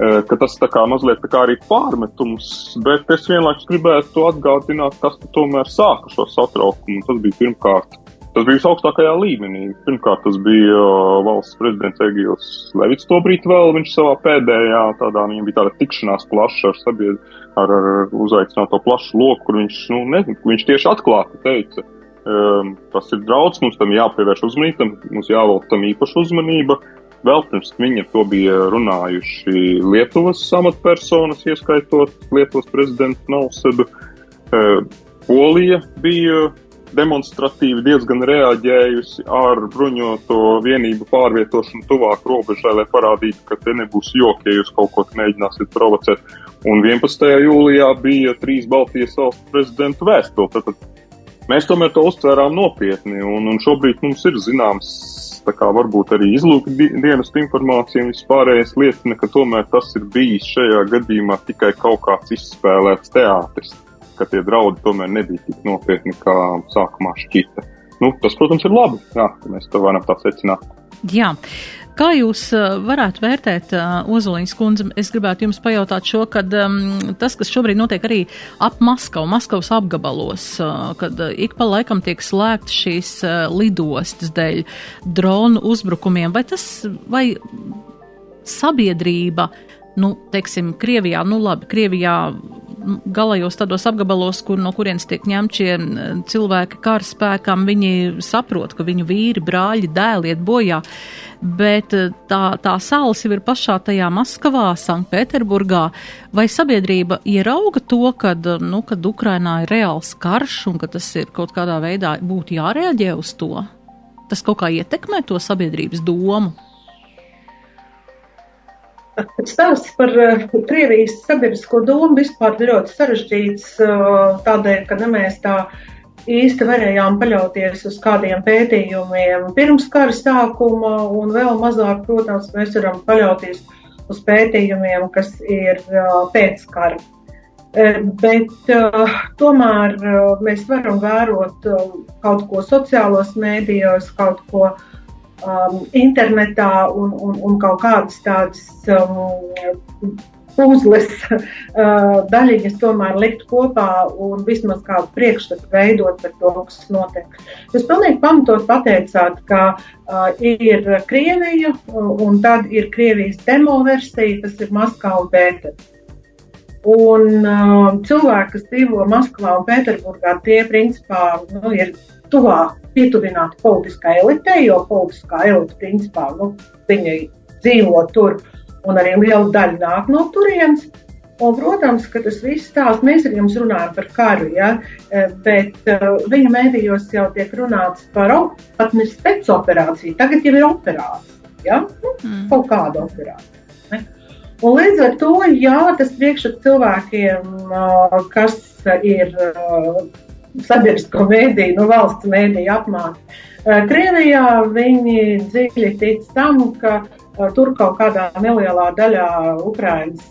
ka tas tā kā mazliet tā kā arī pārmetums, bet es vienlaikus gribētu atgādināt, kas tomēr sāka šo satraukumu. Tas bija pirmkārt Tas bija visaugstākajā līmenī. Pirmkārt, tas bija uh, valsts prezidents Egils Levits to brīdi vēl. Viņš savā pēdējā tādā, viņam bija tāda tikšanās plaša ar sabiedrību, ar, ar uzaicināto plašu loku, kur viņš, nu, ne, viņš tieši atklāti teica, um, tas ir draudz, mums tam jāpievērš uzmanība, mums jāvelk tam īpaša uzmanība. Vēl pirms viņa to bija runājuši Lietuvas amatpersonas, ieskaitot Lietuvas prezidentu Nausedu. Uh, Polija bija demonstratīvi diezgan reaģējusi ar bruņoto vienību pārvietošanu tuvāk robežai, lai parādītu, ka te nebūs joki, ja jūs kaut ko mēģināsiet provocēt. Un 11. jūlijā bija trīs Baltijas valstu prezidentu vēstuli. Tad mēs tomēr to uztvērām nopietni, un, un šobrīd mums ir zināms, tā kā varbūt arī izlūka dienas informācija un vispārējais liecina, ka tomēr tas ir bijis šajā gadījumā tikai kaut kāds izspēlēts teātris ka tie draudi tomēr nebija tik nopietni, kā sākumā šķita. Nu, tas, protams, ir labi, jā, ka mēs to varam tā secināt. Jā. Kā jūs uh, varētu vērtēt, uh, Ozoliņas kundze, es gribētu jums pajautāt šo, kad um, tas, kas šobrīd notiek arī ap Maskavu, Maskavas apgabalos, uh, kad ik pa laikam tiek slēgts šīs uh, lidostas dēļ dronu uzbrukumiem, vai tas, vai sabiedrība, nu, teiksim, Krievijā, nu labi, Krievijā galajos tādos apgabalos, kur no kurienes tiek ņemti šie cilvēki karaspēkam, viņi saprot, ka viņu vīri, brāļi, dēli iet bojā. Bet eh, tā, tā salas jau ir pašā tajā Maskavā, Sanktpēterburgā. Vai sabiedrība ierauga to, kad, nu, kad Ukrainā ir reāls karš un ka tas ir kaut kādā veidā būtu jārēģē uz to? Tas kaut kā ietekmē to sabiedrības domu. Stāsts par uh, Krievijas sabiedrisko domu vispār ļoti sarežģīts, uh, tādēļ, ka ne mēs tā īsti varējām paļauties uz kādiem pētījumiem pirms kara sākuma, un vēl mazāk, protams, mēs varam paļauties uz pētījumiem, kas ir uh, pēc kara. Bet tomēr mēs varam vērot kaut ko sociālos mēdījos, kaut ko uh, um, internetā un, un, un kaut kādas tādas um, puzles uh, daļiņas tomēr likt kopā un vismaz kādu priekšstatu veidot par to, kas notiek. Jūs pilnīgi pamatot pateicāt, ka uh, ir Krievija un tad ir Krievijas demo versija, tas ir Maskava un Pēters. Un uh, cilvēki, kas dzīvo Maskavā un Pēterburgā, tie principā nu, ir tuvāk pietuvināti politiskai elitei, jo politiskā elite principā nu, dzīvo tur un arī liela daļa nāk no turienes. Un, protams, ka tas viss stāsts, mēs ar jums runājam par karu, ja, bet uh, viņa mēdījos jau tiek runāts par pat ne spēcoperāciju, tagad jau ir operācija, ja, nu, mm. kaut kāda operācija. Ne? Un līdz ar to, jā, tas priekšstats cilvēkiem, uh, kas ir uh, sabiedrisko mēdīju, no valsts mēdīju apmāca. Eh, Krievijā viņi dziļi tic tam, ka eh, tur kaut kādā nelielā daļā Ukrainas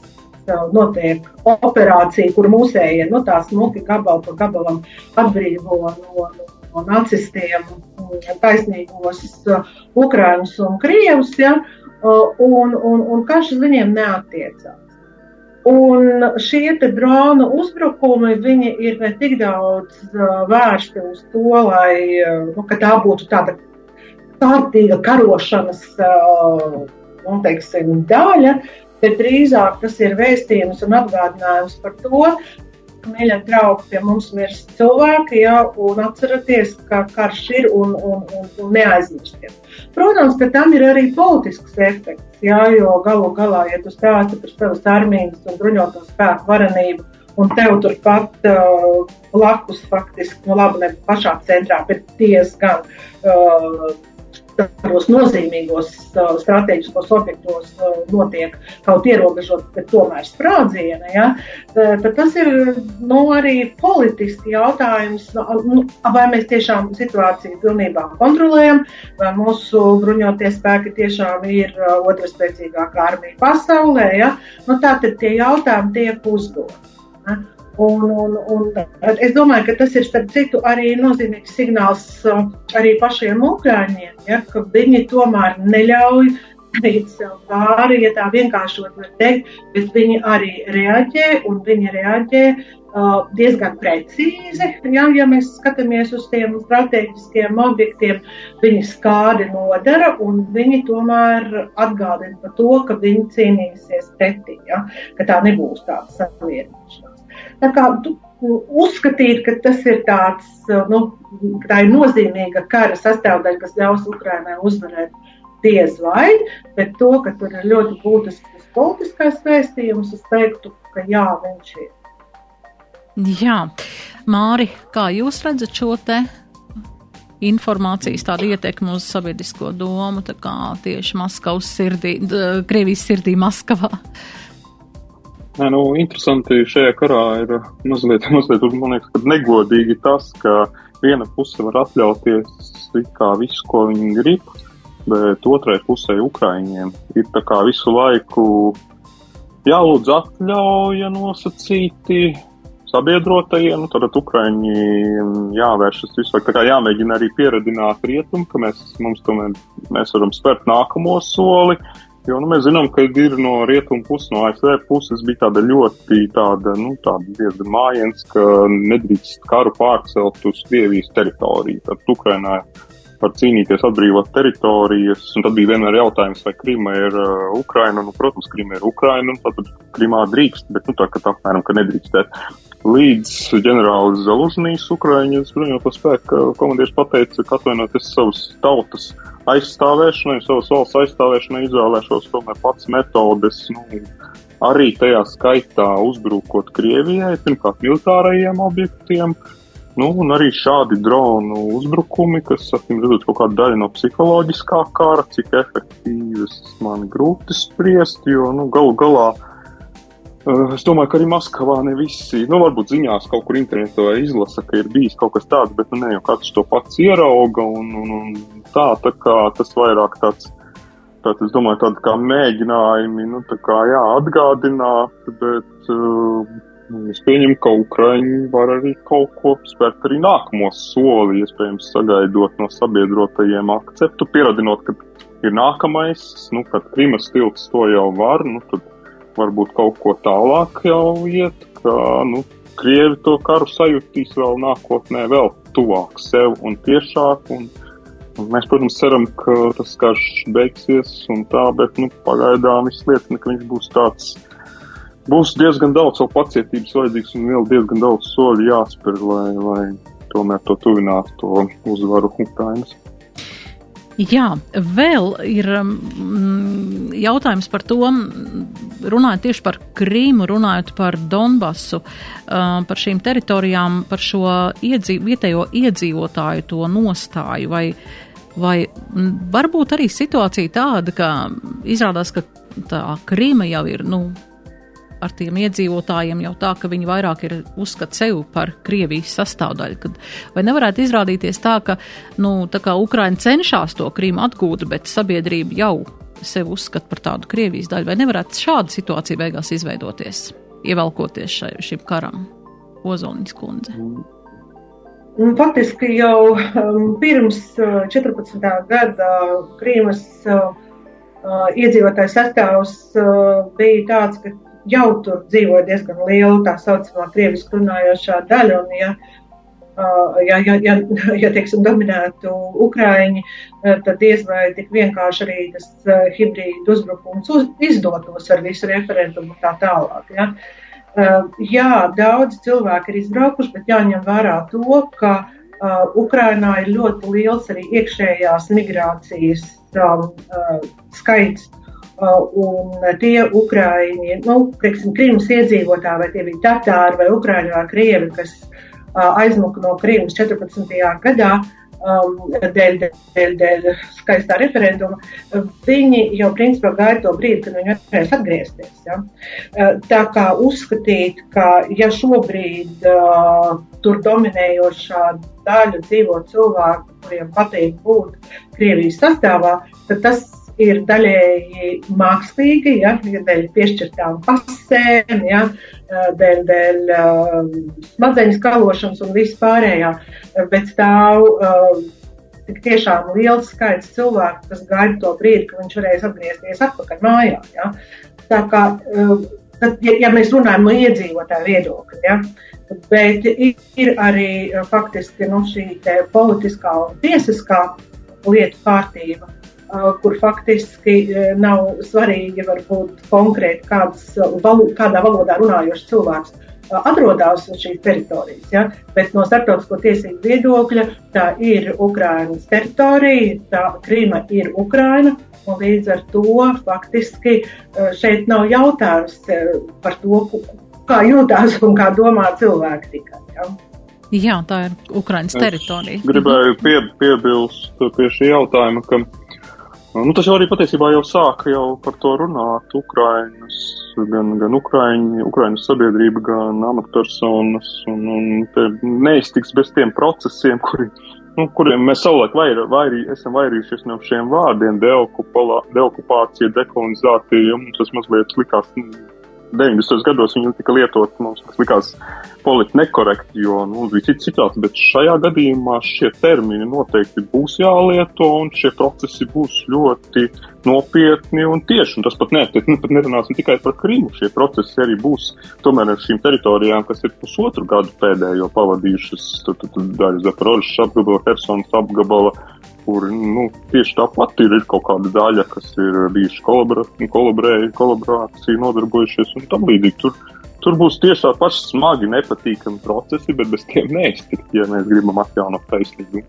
eh, notiek operācija, kur mūsējie nu, tā smuki gabalu pa gabalam atbrīvo no, no nacistiem taisnīgos Ukraiņus un Krievus, ja, un, un, un karš uz viņiem neatiecās. Un šie drona uzbrukumi ir ne tik daudz vērsti uz to, lai nu, tā būtu tāda kārtīga karošanas nu, teiksim, daļa, bet drīzāk tas ir vēstījums un atgādinājums par to, mīļie draugi, pie mums mirst cilvēki, ja, un atcerieties, ka karš ir un, un, un, un neaizmirstiet. Protams, ka tam ir arī politisks efekts, ja, jo galu galā, ja tu stāsti par savas armijas un bruņoto spēku varenību, un tev turpat uh, blakus faktiski, nu labi, ne pašā centrā, bet diezgan uh, tādos nozīmīgos strateģiskos objektos notiek kaut ierobežot, bet tomēr sprādzieni, ja, tad tas ir nu, arī politiski jautājums, nu, vai mēs tiešām situāciju pilnībā kontrolējam, vai mūsu bruņoties spēki tiešām ir otrspēcīgākā armija pasaulē. Ja. Nu, Tātad tie jautājumi tiek uzdoti. Ja. Un, un, un es domāju, ka tas ir starp citu arī nozīmīgs signāls uh, arī pašiem ukrāņiem, ja, ka viņi tomēr neļauj darīt sev pāri, ja tā vienkāršot var teikt, bet viņi arī reaģē un viņi reaģē uh, diezgan precīzi. Ja, ja mēs skatāmies uz tiem strateģiskiem objektiem, viņi skādi nodara un viņi tomēr atgādina par to, ka viņi cīnīsies pretī, ja, ka tā nebūs tāda savienošanās. Uzskatīt, ka tas ir tāds, nu, tā ir nozīmīga kara sastāvdaļa, kas ļaus Ukrainai uzvarēt, diez vai, bet to, ka tur ir ļoti būtisks politiskais vēstījums, es teiktu, ka jā, viņš ir. Jā, Māri, kā jūs redzat šo te informācijas tādu ietekmi uz sabiedrisko domu, tā kā tieši Maskavas sirdī, Krievijas sirdī Maskavā? Nē, nu, interesanti šajā karā ir mazliet, mazliet man liekas, negodīgi tas, ka viena puse var atļauties visu, ko viņi grib, bet otrai pusē Ukraiņiem ir tā kā visu laiku jālūdz atļauja nosacīti sabiedrotajiem, nu, tad Ukraiņi jāvēršas visu laiku, tā kā jāmēģina arī pieredināt rietumu, ka mēs, mums tomēr, mēs varam spērt nākamo soli, Jo nu, mēs zinām, ka ir no rietumu puses, no ASV puses bija tāda ļoti tāda, nu, tāda diezgan mājiens, ka nedrīkst karu pārcelt uz Krievijas teritoriju. Tad Ukrainā var cīnīties, atbrīvot teritorijas, un tad bija vienmēr jautājums, vai Krima ir uh, Ukraina. Nu, protams, Krima ir Ukraina, un tad Krimā drīkst, bet nu, tā, ka tā apmēram, ka nedrīkstēt. Līdz ģenerālis Zalužnīs, Ukraiņas bruņoto spēku komandieris pateica, ka atvainoties savas tautas aizstāvēšanai, savas valsts aizstāvēšanai izvēlēšos tomēr pats metodes, nu, arī tajā skaitā uzbrukot Krievijai, pirmkārt militārajiem objektiem, nu, un arī šādi dronu uzbrukumi, kas, acīm redzot, kaut kāda daļa no psiholoģiskā kara, cik efektīvas man grūti spriest, jo, nu, galu galā es domāju, ka arī Maskavā ne visi, nu, varbūt ziņās kaut kur internetā izlasa, ka ir bijis kaut kas tāds, bet nu, ne jau katrs to pats ierauga. Un, un, un tā, tā kā tas vairāk tāds, tāds es domāju, tādi kā mēģinājumi, nu, tā kā jā, atgādināt, bet uh, es pieņemu, ka Ukraiņi var arī kaut ko spērt arī nākamo soli, iespējams, sagaidot no sabiedrotajiem akceptu, pieradinot, ka ir nākamais, nu, kad Krimas tilts to jau var, nu, tad varbūt kaut ko tālāk jau iet, ka, nu, Krievi to karu sajutīs vēl nākotnē, vēl tuvāk sev un tiešāk. Un, un mēs, protams, ceram, ka tas karš beigsies un tā, bet, nu, pagaidām viss liecina, ka viņš būs tāds, būs diezgan daudz savu pacietības vajadzīgs un vēl diezgan daudz soļu jāspēr, lai, lai tomēr to tuvinātu to uzvaru Ukrainas. Jā, vēl ir mm, jautājums par to, runājot tieši par Krīmu, runājot par Donbasu, par šīm teritorijām, par šo iedzīv, vietējo iedzīvotāju to nostāju. Vai, vai varbūt arī situācija tāda, ka izrādās, ka tā Krīma jau ir, nu, ar tiem iedzīvotājiem jau tā, ka viņi vairāk ir uzskat sevi par Krievijas sastāvdaļu. Kad, vai nevarētu izrādīties tā, ka, nu, tā kā Ukraina cenšas to Krīmu atgūt, bet sabiedrība jau sevi uzskata par tādu Krievijas daļu, vai nevarētu šāda situācija beigās izveidoties, ievelkoties šai, šim karam? Ozoliņas kundze. Un faktiski jau um, pirms 14. Uh, gada Krīmas uh, uh, iedzīvotāju sastāvs bija tāds, ka jau tur dzīvo diezgan liela tā saucamā krievisku runājošā daļa. Un, ja, ja, ja, ja, ja teiksim, dominētu Ukraiņi, tad diez vai tik vienkārši arī tas hibrīdu uzbrukums uz, izdotos ar visu referendumu un tā tālāk. Ja. Jā, daudz cilvēki ir izbraukuši, bet jāņem vērā to, ka uh, Ukrainā ir ļoti liels arī iekšējās migrācijas um, uh, skaits. Uh, un tie ukrāņi, nu, teiksim, Krimas iedzīvotāji, vai tie bija tatāri vai ukrāņi vai krievi, kas uh, aizmuka no Krimas 14. gadā, um, dēļ, dēļ, dēļ skaistā referenduma, viņi jau principā gaida to brīdi, kad viņi varēs atgriezties. Ja? Uh, tā kā uzskatīt, ka ja šobrīd uh, tur dominējošā daļa dzīvo cilvēku, kuriem patīk būt Krievijas sastāvā, tad tas ir daļēji mākslīgi, ja, dēļ piešķirtām pasēm, ja, dēļ, dēļ uh, smadzeņu skalošanas un vispārējā, bet stāv uh, tik tiešām liels skaits cilvēku, kas gaida to brīdi, ka viņš varēs atgriezties atpakaļ mājā. Ja. Tā kā, uh, tad, ja, ja mēs runājam no iedzīvotāja viedokļa, ja, bet ir arī faktiski nu, šī politiskā un tiesiskā lietu kārtība kur faktiski nav svarīgi varbūt konkrēti kāds, valo, kādā valodā runājošs cilvēks atrodas uz šīs teritorijas. Ja? Bet no starptautisko tiesību viedokļa tā ir Ukrainas teritorija, tā Krīma ir Ukraina. Līdz ar to faktiski šeit nav jautājums par to, kā jūtas un kā domā cilvēki tikai. Ja? Jā, tā ir Ukraiņas teritorija. Gribēju pie, piebilst pie šī jautājuma, ka Nu, tas jau arī patiesībā jau sāka jau par to runāt. Ukrainas, gan, gan Ukraiņi, Ukrainas sabiedrība, gan amatpersonas. Un, un neiztiks bez tiem procesiem, kuri, nu, kuriem mēs savulaik vairī, vairī, esam vairījušies no šiem vārdiem - deokupācija, dekolonizācija. Mums tas mazliet likās 90. gados viņi tika lietot, mums tas likās politiski nekorekti, jo nu, bija cits situācija, bet šajā gadījumā šie termini noteikti būs jālieto un šie procesi būs ļoti nopietni un tieši. Un tas pat, ne, nu, pat nerunāsim tikai par Krīmu. Šie procesi arī būs tomēr ar šīm teritorijām, kas ir pusotru gadu pēdējo pavadījušas, tad, tad, tad daļa Zaporožas apgabala, Hersonas apgabala kur nu, tieši tāpat ir, ir kaut kāda daļa, kas ir bijuši kolaborēji, kolaborācija, nodarbojušies un tam līdzīgi. Tur, tur būs tieši tādi paši smagi, nepatīkami procesi, bet bez tiem neiztikt, ja mēs gribam atjaunot taisnīgumu.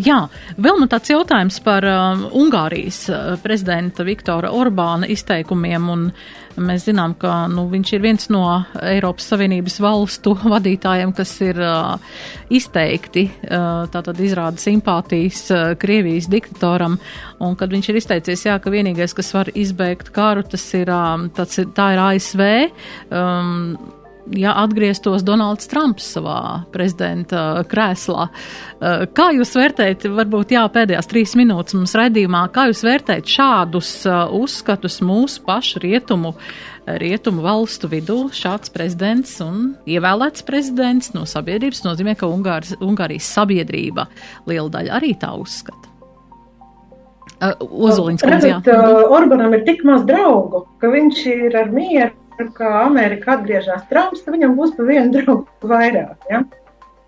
Jā, vēl nu tāds jautājums par uh, Ungārijas uh, prezidenta Viktora Orbāna izteikumiem, un mēs zinām, ka nu, viņš ir viens no Eiropas Savienības valstu vadītājiem, kas ir uh, izteikti, uh, izrāda simpātijas uh, Krievijas diktatoram, un kad viņš ir izteicies, jā, ka vienīgais, kas var izbeigt karu, tas ir, uh, tas ir tā ir ASV. Um, ja atgrieztos Donalds Trumps savā prezidenta krēslā. Eh, kā jūs vērtējat, varbūt jā, pēdējās trīs minūtes mums redzījumā, kā jūs vērtējat šādus eh, uzskatus mūsu pašu rietumu, rietumu valstu vidū? Šāds prezidents un ievēlēts prezidents no sabiedrības nozīmē, ka Ungārs, Ungārijas sabiedrība liela daļa arī tā uzskata. Uh, Ozoliņš, Redzat, uh, Orbanam ir tik maz draugu, ka viņš ir ar mieru kā Amerika atgriežas Trumps, tad viņam būs pa vienu draugu vairāk. Ja?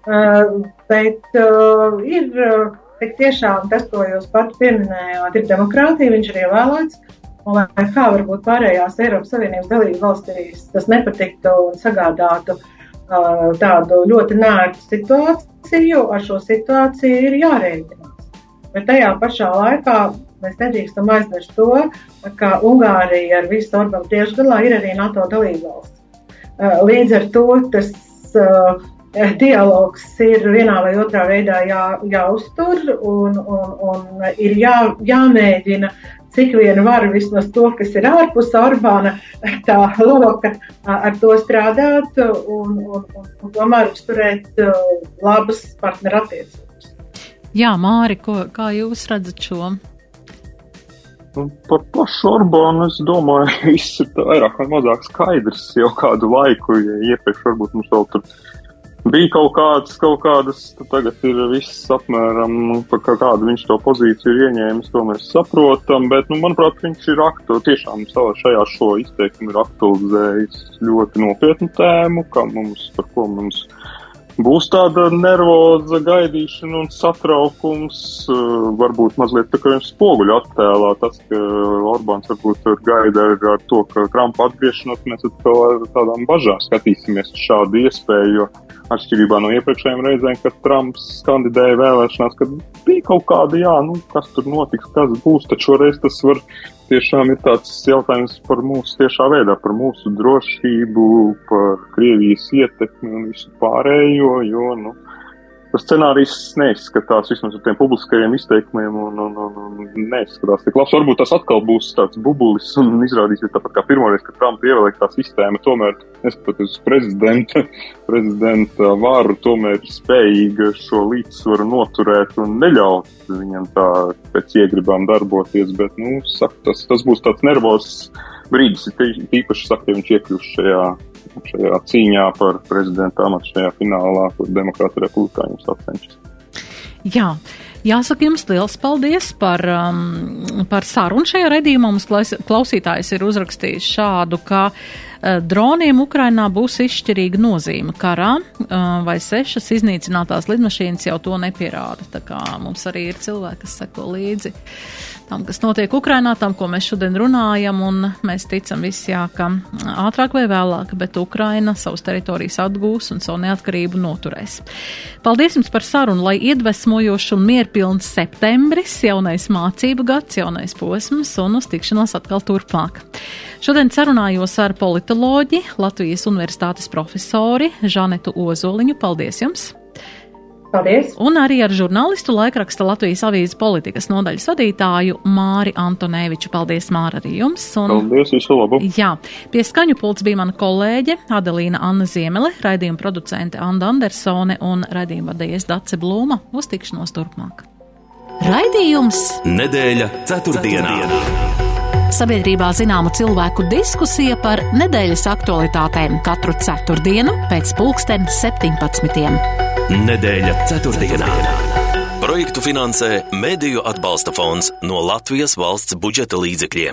Uh, bet uh, ir uh, tiešām tas, ko jūs pats pieminējāt, ir demokrātija, viņš ir ievēlēts. Un, lai kā varbūt pārējās Eiropas Savienības dalību valstīs tas nepatiktu un sagādātu uh, tādu ļoti nērtu situāciju, ar šo situāciju ir jārēķinās. Bet tajā pašā laikā Mēs nedrīkstam aizmirst to, ka Ungārija ar visu Orbānu tieši galā ir arī NATO dalībvalsts. Uh, līdz ar to tas uh, dialogs ir vienā vai otrā veidā jā, jāuztur un, un, un ir jā, jāmēģina cik vien var vismaz to, kas ir ārpus Orbāna, tā loka, ar to strādāt un, un, un, un tomēr uzturēt uh, labas partnerattiecības. Jā, Māri, ko, kā jūs redzat šo? Nu, par Orbānu es domāju, viss ir vairāk vai mazāk skaidrs jau kādu laiku, ja iepriekš varbūt mums vēl tur bija kaut kādas, kaut kādas, tagad ir viss apmēram, par kādu viņš to pozīciju ir ieņēmis, to mēs saprotam, bet, nu, manuprāt, viņš ir aktuāli, tiešām savā šajā šo izteikumu ir aktualizējis ļoti nopietnu tēmu, kā mums, par ko mums Būs tāda nervoza gaidīšana un satraukums, eh, varbūt mazliet tā kā spoguļu attēlā. Tas, ka Orbāns varbūt gaida ar, to, ka Trumpa atgriešanos mēs atkal ar tādām bažām skatīsimies šādu iespēju, jo atšķirībā no iepriekšējām reizēm, kad Trumps kandidēja vēlēšanās, kad bija kaut kāda, jā, nu, kas tur notiks, kas būs, tad šoreiz tas var tiešām ir tāds jautājums par mūsu tiešā veidā, par mūsu drošību, par Krievijas ietekmi un visu pārējo, jo, nu, tas scenārijs neizskatās vismaz ar tiem publiskajiem izteikumiem un, un, un, un neizskatās tik labs. Varbūt tas atkal būs tāds bubulis un izrādīsies tāpat kā pirmoreiz, kad Trumpa ievēlēja tā sistēma, tomēr, neskatoties uz prezidenta, prezidenta varu, tomēr spējīga šo līdzsvaru noturēt un neļaut viņam tā pēc iegribām darboties, bet, nu, saka, tas, tas būs tāds nervos brīdis, tīpaši, saka, ja viņš iekļūst šajā šajā cīņā par prezidenta amatu šajā finālā, kur demokrāta republikāņiem sacenšas. Jā. Jāsaka jums liels paldies par, um, par sarunu šajā redījumā. Mums klausītājs ir uzrakstījis šādu, ka uh, droniem Ukrainā būs izšķirīga nozīme karā, uh, vai sešas iznīcinātās lidmašīnas jau to nepierāda. Tā kā mums arī ir cilvēki, kas seko līdzi tam, kas notiek Ukrainā, tam, ko mēs šodien runājam, un mēs ticam visi, jā, ka ātrāk vai vēlāk, bet Ukraina savus teritorijas atgūs un savu neatkarību noturēs. Paldies jums par sarunu, lai iedvesmojošs un mierpilns septembris, jaunais mācību gads, jaunais posms un uz tikšanos atkal turpmāk. Šodien sarunājos ar politoloģi, Latvijas Universitātes profesori Žanetu Ozoliņu. Paldies jums! Paldies! Un arī ar žurnālistu laikraksta Latvijas avīzes politikas nodaļas vadītāju Māri Antonēviču. Paldies, Māra, arī jums! Un, Paldies, visu labu! Jā, pie skaņu pults bija mana kolēģe Adelīna Anna Ziemele, raidījuma producente Anda Andersone un raidījuma vadījies Dace Blūma. Uz tikšanos turpmāk! Raidījums Nedēļa ceturtdienā! ceturtdienā. Sabiedrībā zināma cilvēku diskusija par nedēļas aktualitātēm katru ceturtdienu pēc pulksten 17. Nedēļa ceturtdienā. Projektu finansē Mēdīju atbalsta fonds no Latvijas valsts budžeta līdzekļiem.